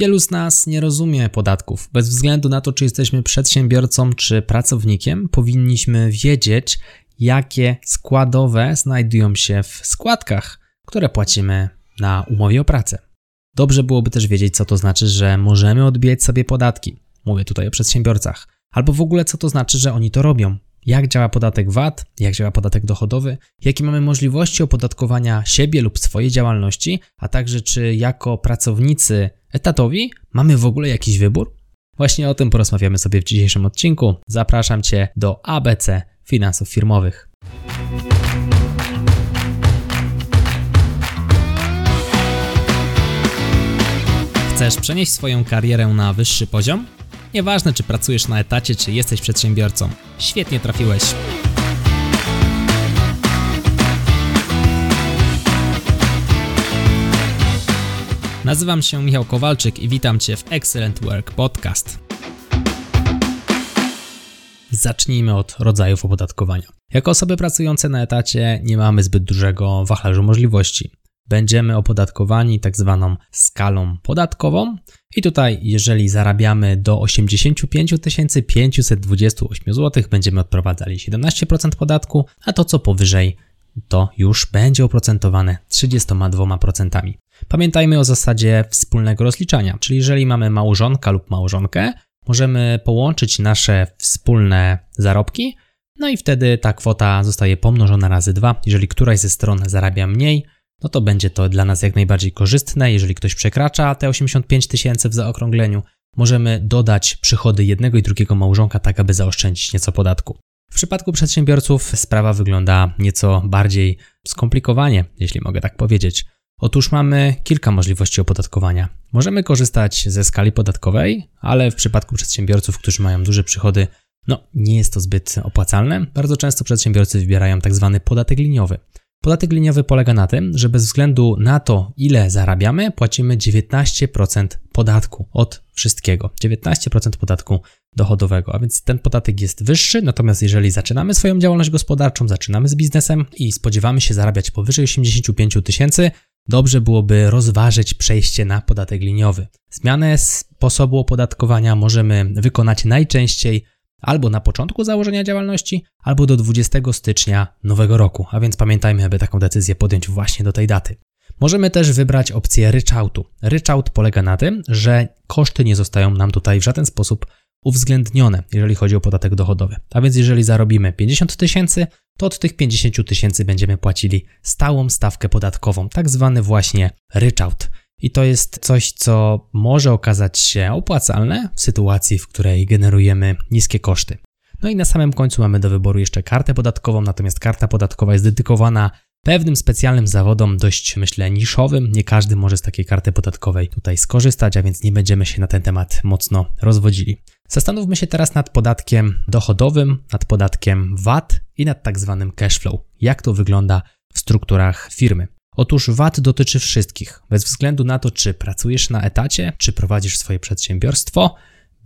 Wielu z nas nie rozumie podatków. Bez względu na to, czy jesteśmy przedsiębiorcą, czy pracownikiem, powinniśmy wiedzieć, jakie składowe znajdują się w składkach, które płacimy na umowie o pracę. Dobrze byłoby też wiedzieć, co to znaczy, że możemy odbijać sobie podatki. Mówię tutaj o przedsiębiorcach. Albo w ogóle, co to znaczy, że oni to robią. Jak działa podatek VAT, jak działa podatek dochodowy, jakie mamy możliwości opodatkowania siebie lub swojej działalności, a także czy jako pracownicy etatowi mamy w ogóle jakiś wybór? Właśnie o tym porozmawiamy sobie w dzisiejszym odcinku. Zapraszam Cię do ABC Finansów Firmowych. Chcesz przenieść swoją karierę na wyższy poziom? Nieważne, czy pracujesz na etacie, czy jesteś przedsiębiorcą. Świetnie trafiłeś. Nazywam się Michał Kowalczyk i witam Cię w Excellent Work Podcast. Zacznijmy od rodzajów opodatkowania. Jako osoby pracujące na etacie nie mamy zbyt dużego wachlarzu możliwości będziemy opodatkowani tak zwaną skalą podatkową. I tutaj, jeżeli zarabiamy do 85 528 zł, będziemy odprowadzali 17% podatku, a to co powyżej to już będzie oprocentowane 32%. Pamiętajmy o zasadzie wspólnego rozliczania, czyli jeżeli mamy małżonka lub małżonkę, możemy połączyć nasze wspólne zarobki, no i wtedy ta kwota zostaje pomnożona razy dwa. Jeżeli któraś ze stron zarabia mniej, no to będzie to dla nas jak najbardziej korzystne. Jeżeli ktoś przekracza te 85 tysięcy w zaokrągleniu, możemy dodać przychody jednego i drugiego małżonka, tak aby zaoszczędzić nieco podatku. W przypadku przedsiębiorców sprawa wygląda nieco bardziej skomplikowanie, jeśli mogę tak powiedzieć. Otóż mamy kilka możliwości opodatkowania. Możemy korzystać ze skali podatkowej, ale w przypadku przedsiębiorców, którzy mają duże przychody, no nie jest to zbyt opłacalne. Bardzo często przedsiębiorcy wybierają tak zwany podatek liniowy. Podatek liniowy polega na tym, że bez względu na to, ile zarabiamy, płacimy 19% podatku od wszystkiego. 19% podatku dochodowego, a więc ten podatek jest wyższy. Natomiast jeżeli zaczynamy swoją działalność gospodarczą, zaczynamy z biznesem i spodziewamy się zarabiać powyżej 85 tysięcy, dobrze byłoby rozważyć przejście na podatek liniowy. Zmianę sposobu opodatkowania możemy wykonać najczęściej albo na początku założenia działalności, albo do 20 stycznia nowego roku, a więc pamiętajmy, aby taką decyzję podjąć właśnie do tej daty. Możemy też wybrać opcję ryczałtu. Ryczałt polega na tym, że koszty nie zostają nam tutaj w żaden sposób uwzględnione, jeżeli chodzi o podatek dochodowy. A więc jeżeli zarobimy 50 tysięcy, to od tych 50 tysięcy będziemy płacili stałą stawkę podatkową, tak zwany właśnie ryczałt. I to jest coś, co może okazać się opłacalne w sytuacji, w której generujemy niskie koszty. No i na samym końcu mamy do wyboru jeszcze kartę podatkową, natomiast karta podatkowa jest dedykowana pewnym specjalnym zawodom, dość myślę niszowym. Nie każdy może z takiej karty podatkowej tutaj skorzystać, a więc nie będziemy się na ten temat mocno rozwodzili. Zastanówmy się teraz nad podatkiem dochodowym, nad podatkiem VAT i nad tak zwanym cashflow. Jak to wygląda w strukturach firmy? Otóż VAT dotyczy wszystkich. Bez względu na to, czy pracujesz na etacie, czy prowadzisz swoje przedsiębiorstwo,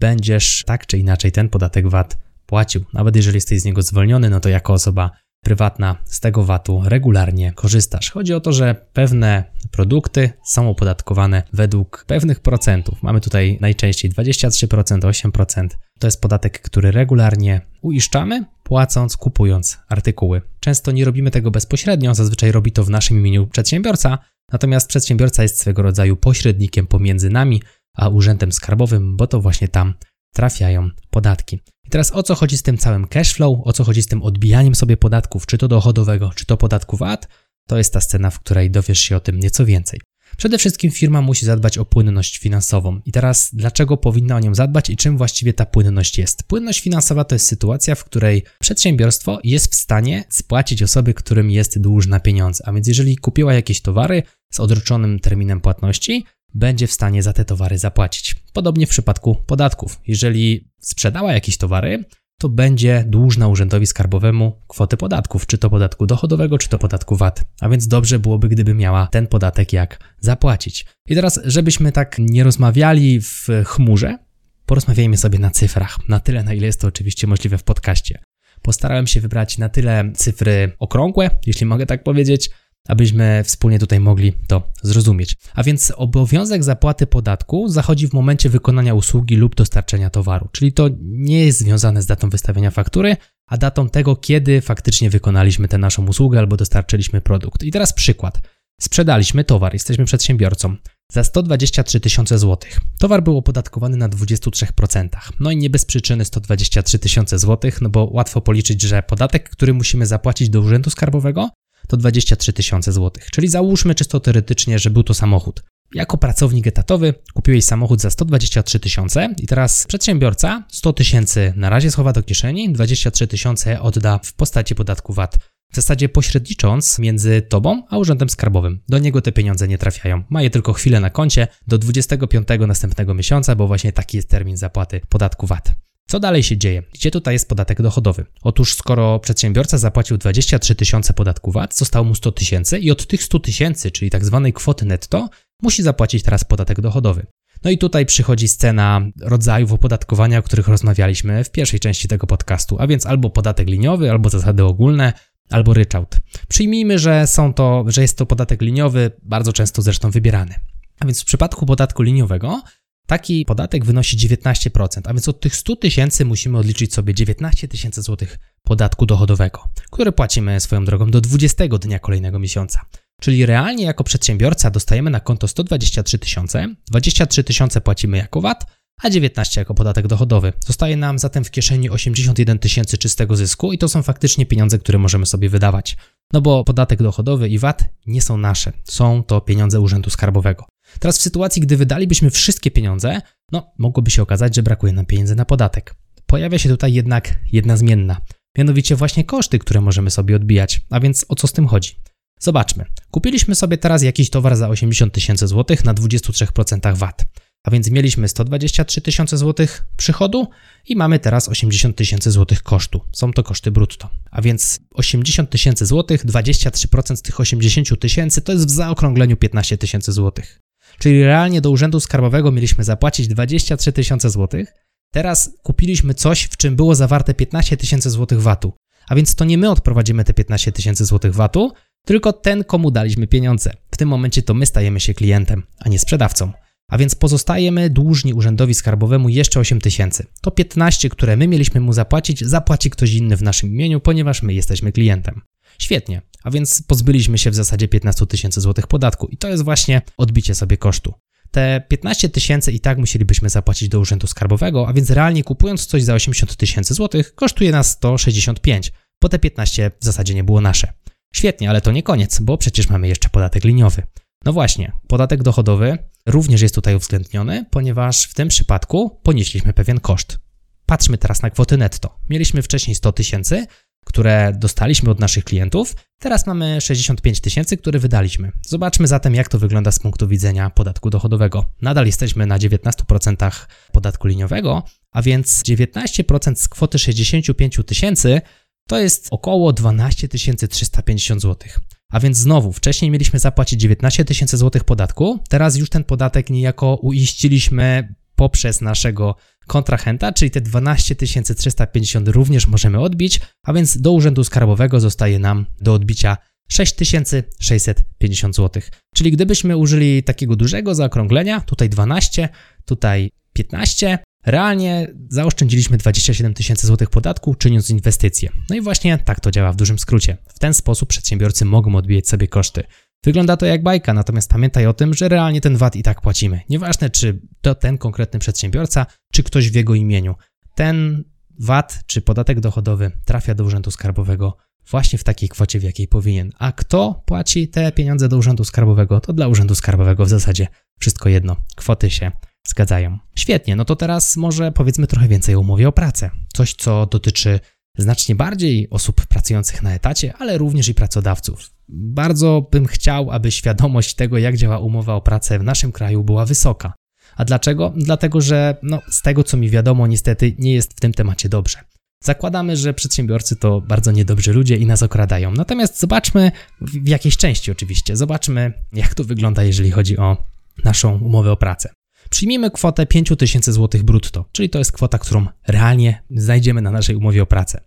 będziesz tak czy inaczej ten podatek VAT płacił. Nawet jeżeli jesteś z niego zwolniony, no to jako osoba prywatna z tego VAT-u regularnie korzystasz. Chodzi o to, że pewne produkty są opodatkowane według pewnych procentów. Mamy tutaj najczęściej 23%, 8%. To jest podatek, który regularnie uiszczamy, płacąc, kupując artykuły. Często nie robimy tego bezpośrednio, zazwyczaj robi to w naszym imieniu przedsiębiorca, natomiast przedsiębiorca jest swego rodzaju pośrednikiem pomiędzy nami a urzędem skarbowym, bo to właśnie tam trafiają podatki. Teraz o co chodzi z tym całym cashflow, o co chodzi z tym odbijaniem sobie podatków, czy to dochodowego, czy to podatku VAT, to jest ta scena, w której dowiesz się o tym nieco więcej. Przede wszystkim firma musi zadbać o płynność finansową. I teraz dlaczego powinna o nią zadbać i czym właściwie ta płynność jest? Płynność finansowa to jest sytuacja, w której przedsiębiorstwo jest w stanie spłacić osoby, którym jest dłużna pieniądze. A więc jeżeli kupiła jakieś towary z odroczonym terminem płatności, będzie w stanie za te towary zapłacić. Podobnie w przypadku podatków. Jeżeli sprzedała jakieś towary, to będzie dłużna urzędowi skarbowemu kwoty podatków, czy to podatku dochodowego, czy to podatku VAT. A więc dobrze byłoby, gdyby miała ten podatek jak zapłacić. I teraz, żebyśmy tak nie rozmawiali w chmurze, porozmawiajmy sobie na cyfrach, na tyle, na ile jest to oczywiście możliwe w podcaście. Postarałem się wybrać na tyle cyfry okrągłe, jeśli mogę tak powiedzieć, abyśmy wspólnie tutaj mogli to zrozumieć. A więc obowiązek zapłaty podatku zachodzi w momencie wykonania usługi lub dostarczenia towaru, czyli to nie jest związane z datą wystawienia faktury, a datą tego, kiedy faktycznie wykonaliśmy tę naszą usługę albo dostarczyliśmy produkt. I teraz przykład. Sprzedaliśmy towar, jesteśmy przedsiębiorcą za 123 tysiące złotych. Towar był opodatkowany na 23%. No i nie bez przyczyny 123 tysiące złotych, no bo łatwo policzyć, że podatek, który musimy zapłacić do Urzędu Skarbowego, to 23 tysiące złotych. Czyli załóżmy czysto teoretycznie, że był to samochód. Jako pracownik etatowy kupiłeś samochód za 123 tysiące i teraz przedsiębiorca 100 tysięcy na razie schowa do kieszeni, 23 tysiące odda w postaci podatku VAT w zasadzie pośrednicząc między tobą a urzędem skarbowym. Do niego te pieniądze nie trafiają. Ma je tylko chwilę na koncie do 25 następnego miesiąca, bo właśnie taki jest termin zapłaty podatku VAT. Co dalej się dzieje? Gdzie tutaj jest podatek dochodowy? Otóż skoro przedsiębiorca zapłacił 23 tysiące podatku VAT, zostało mu 100 tysięcy i od tych 100 tysięcy, czyli tak zwanej kwoty netto, musi zapłacić teraz podatek dochodowy. No i tutaj przychodzi scena rodzajów opodatkowania, o których rozmawialiśmy w pierwszej części tego podcastu, a więc albo podatek liniowy, albo zasady ogólne, albo ryczałt. Przyjmijmy, że, są to, że jest to podatek liniowy, bardzo często zresztą wybierany. A więc w przypadku podatku liniowego taki podatek wynosi 19%, a więc od tych 100 tysięcy musimy odliczyć sobie 19 tysięcy złotych podatku dochodowego, który płacimy swoją drogą do 20 dnia kolejnego miesiąca. Czyli realnie jako przedsiębiorca dostajemy na konto 123 tysiące, 23 tysiące płacimy jako VAT, a 19 jako podatek dochodowy. Zostaje nam zatem w kieszeni 81 tysięcy czystego zysku i to są faktycznie pieniądze, które możemy sobie wydawać. No bo podatek dochodowy i VAT nie są nasze, są to pieniądze Urzędu Skarbowego. Teraz w sytuacji, gdy wydalibyśmy wszystkie pieniądze, no mogłoby się okazać, że brakuje nam pieniędzy na podatek. Pojawia się tutaj jednak jedna zmienna, mianowicie właśnie koszty, które możemy sobie odbijać. A więc o co z tym chodzi? Zobaczmy. Kupiliśmy sobie teraz jakiś towar za 80 tysięcy złotych na 23% VAT. A więc mieliśmy 123 tysiące złotych przychodu i mamy teraz 80 tysięcy złotych kosztu. Są to koszty brutto. A więc 80 tysięcy złotych, 23% z tych 80 tysięcy to jest w zaokrągleniu 15 tysięcy złotych. Czyli realnie do urzędu skarbowego mieliśmy zapłacić 23 tysiące złotych. Teraz kupiliśmy coś, w czym było zawarte 15 tysięcy złotych VAT-u. A więc to nie my odprowadzimy te 15 tysięcy złotych VAT-u, tylko ten, komu daliśmy pieniądze. W tym momencie to my stajemy się klientem, a nie sprzedawcą. A więc pozostajemy dłużni urzędowi skarbowemu jeszcze 8 tysięcy. To 15, które my mieliśmy mu zapłacić, zapłaci ktoś inny w naszym imieniu, ponieważ my jesteśmy klientem. Świetnie, a więc pozbyliśmy się w zasadzie 15 tysięcy złotych podatku i to jest właśnie odbicie sobie kosztu. Te 15 tysięcy i tak musielibyśmy zapłacić do urzędu skarbowego, a więc realnie kupując coś za 80 tysięcy złotych kosztuje nas 165, bo te 15 w zasadzie nie było nasze. Świetnie, ale to nie koniec, bo przecież mamy jeszcze podatek liniowy. No właśnie, podatek dochodowy również jest tutaj uwzględniony, ponieważ w tym przypadku ponieśliśmy pewien koszt. Patrzmy teraz na kwoty netto. Mieliśmy wcześniej 100 tysięcy, które dostaliśmy od naszych klientów, teraz mamy 65 tysięcy, które wydaliśmy. Zobaczmy zatem, jak to wygląda z punktu widzenia podatku dochodowego. Nadal jesteśmy na 19% podatku liniowego, a więc 19% z kwoty 65 tysięcy to jest około 12 350 zł. A więc znowu, wcześniej mieliśmy zapłacić 19 tysięcy złotych podatku, teraz już ten podatek niejako uiściliśmy poprzez naszego kontrahenta, czyli te 12 350 również możemy odbić, a więc do Urzędu Skarbowego zostaje nam do odbicia 6650 zł. Czyli gdybyśmy użyli takiego dużego zaokrąglenia, tutaj 12, tutaj 15, Realnie zaoszczędziliśmy 27 tysięcy złotych podatku, czyniąc inwestycje. No i właśnie tak to działa w dużym skrócie. W ten sposób przedsiębiorcy mogą odbijać sobie koszty. Wygląda to jak bajka, natomiast pamiętaj o tym, że realnie ten VAT i tak płacimy. Nieważne, czy to ten konkretny przedsiębiorca, czy ktoś w jego imieniu. Ten VAT czy podatek dochodowy trafia do Urzędu Skarbowego właśnie w takiej kwocie, w jakiej powinien. A kto płaci te pieniądze do Urzędu Skarbowego, to dla Urzędu Skarbowego w zasadzie wszystko jedno. Kwoty się zgadzają. Świetnie, no to teraz może powiedzmy trochę więcej o umowie o pracę. Coś, co dotyczy znacznie bardziej osób pracujących na etacie, ale również i pracodawców. Bardzo bym chciał, aby świadomość tego, jak działa umowa o pracę w naszym kraju, była wysoka. A dlaczego? Dlatego, że no, z tego co mi wiadomo, niestety nie jest w tym temacie dobrze. Zakładamy, że przedsiębiorcy to bardzo niedobrzy ludzie i nas okradają. Natomiast zobaczmy, w jakiejś części oczywiście, zobaczmy, jak to wygląda, jeżeli chodzi o naszą umowę o pracę. Przyjmijmy kwotę 5000 zł brutto, czyli to jest kwota, którą realnie znajdziemy na naszej umowie o pracę.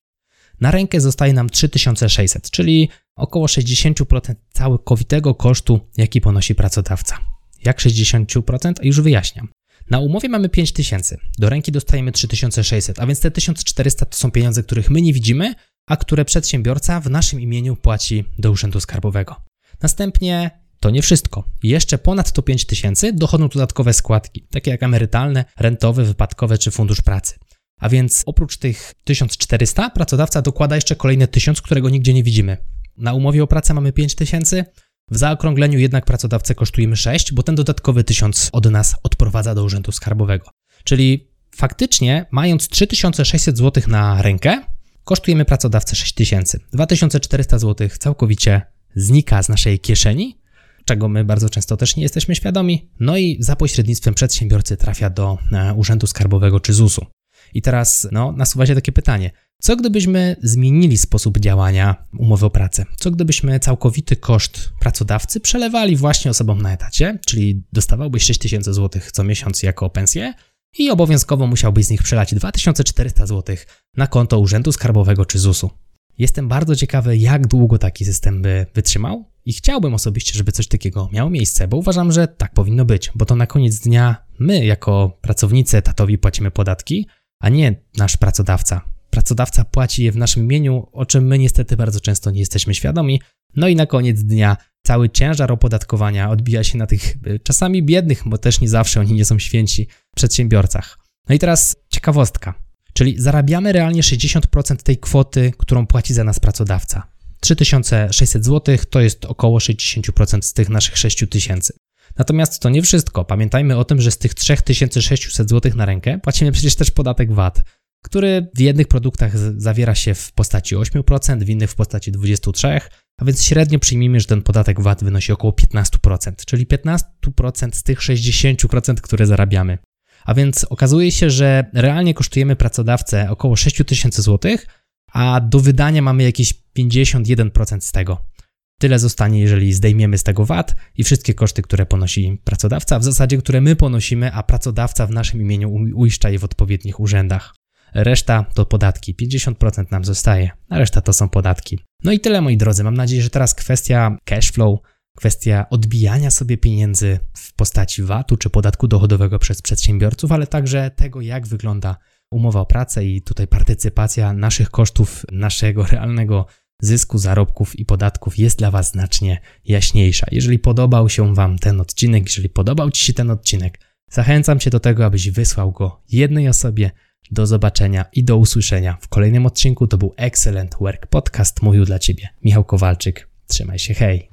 Na rękę zostaje nam 3600, czyli około 60% całkowitego kosztu, jaki ponosi pracodawca. Jak 60%? Już wyjaśniam. Na umowie mamy 5000, do ręki dostajemy 3600, a więc te 1400 to są pieniądze, których my nie widzimy, a które przedsiębiorca w naszym imieniu płaci do Urzędu Skarbowego. Następnie to nie wszystko. Jeszcze ponad to 5000 dochodzą dodatkowe składki, takie jak emerytalne, rentowe, wypadkowe czy fundusz pracy. A więc oprócz tych 1400 pracodawca dokłada jeszcze kolejne 1000, którego nigdzie nie widzimy. Na umowie o pracę mamy 5000, w zaokrągleniu jednak pracodawcę kosztujemy 6, bo ten dodatkowy 1000 od nas odprowadza do Urzędu Skarbowego. Czyli faktycznie, mając 3600 zł na rękę, kosztujemy pracodawcę 6000. 2400 zł całkowicie znika z naszej kieszeni, czego my bardzo często też nie jesteśmy świadomi, no i za pośrednictwem przedsiębiorcy trafia do e, Urzędu Skarbowego czy ZUS-u. I teraz no, nasuwa się takie pytanie: co gdybyśmy zmienili sposób działania umowy o pracę? Co gdybyśmy całkowity koszt pracodawcy przelewali właśnie osobom na etacie, czyli dostawałbyś 6000 zł co miesiąc jako pensję i obowiązkowo musiałbyś z nich przelać 2400 zł na konto Urzędu Skarbowego czy ZUS-u. Jestem bardzo ciekawy, jak długo taki system by wytrzymał i chciałbym osobiście, żeby coś takiego miało miejsce, bo uważam, że tak powinno być, bo to na koniec dnia my, jako pracownicy etatowi, płacimy podatki, a nie nasz pracodawca. Pracodawca płaci je w naszym imieniu, o czym my niestety bardzo często nie jesteśmy świadomi. No i na koniec dnia cały ciężar opodatkowania odbija się na tych y, czasami biednych, bo też nie zawsze oni nie są święci, przedsiębiorcach. No i teraz ciekawostka. Czyli zarabiamy realnie 60% tej kwoty, którą płaci za nas pracodawca. 3600 zł to jest około 60% z tych naszych 6000. Natomiast to nie wszystko. Pamiętajmy o tym, że z tych 3600 zł na rękę płacimy przecież też podatek VAT, który w jednych produktach zawiera się w postaci 8%, w innych w postaci 23%, a więc średnio przyjmijmy, że ten podatek VAT wynosi około 15%, czyli 15% z tych 60%, które zarabiamy. A więc okazuje się, że realnie kosztujemy pracodawcę około 6000 zł, a do wydania mamy jakieś 51% z tego. Tyle zostanie, jeżeli zdejmiemy z tego VAT i wszystkie koszty, które ponosi pracodawca, w zasadzie które my ponosimy, a pracodawca w naszym imieniu uiszcza je w odpowiednich urzędach. Reszta to podatki, 50% nam zostaje, a reszta to są podatki. No i tyle moi drodzy, mam nadzieję, że teraz kwestia cash flow, kwestia odbijania sobie pieniędzy w postaci VAT-u czy podatku dochodowego przez przedsiębiorców, ale także tego, jak wygląda umowa o pracę i tutaj partycypacja naszych kosztów, naszego realnego zysku, zarobków i podatków jest dla Was znacznie jaśniejsza. Jeżeli podobał się Wam ten odcinek, jeżeli podobał Ci się ten odcinek, zachęcam Cię do tego, abyś wysłał go jednej osobie. Do zobaczenia i do usłyszenia w kolejnym odcinku. To był Excellent Work Podcast. Mówił dla Ciebie Michał Kowalczyk. Trzymaj się, hej!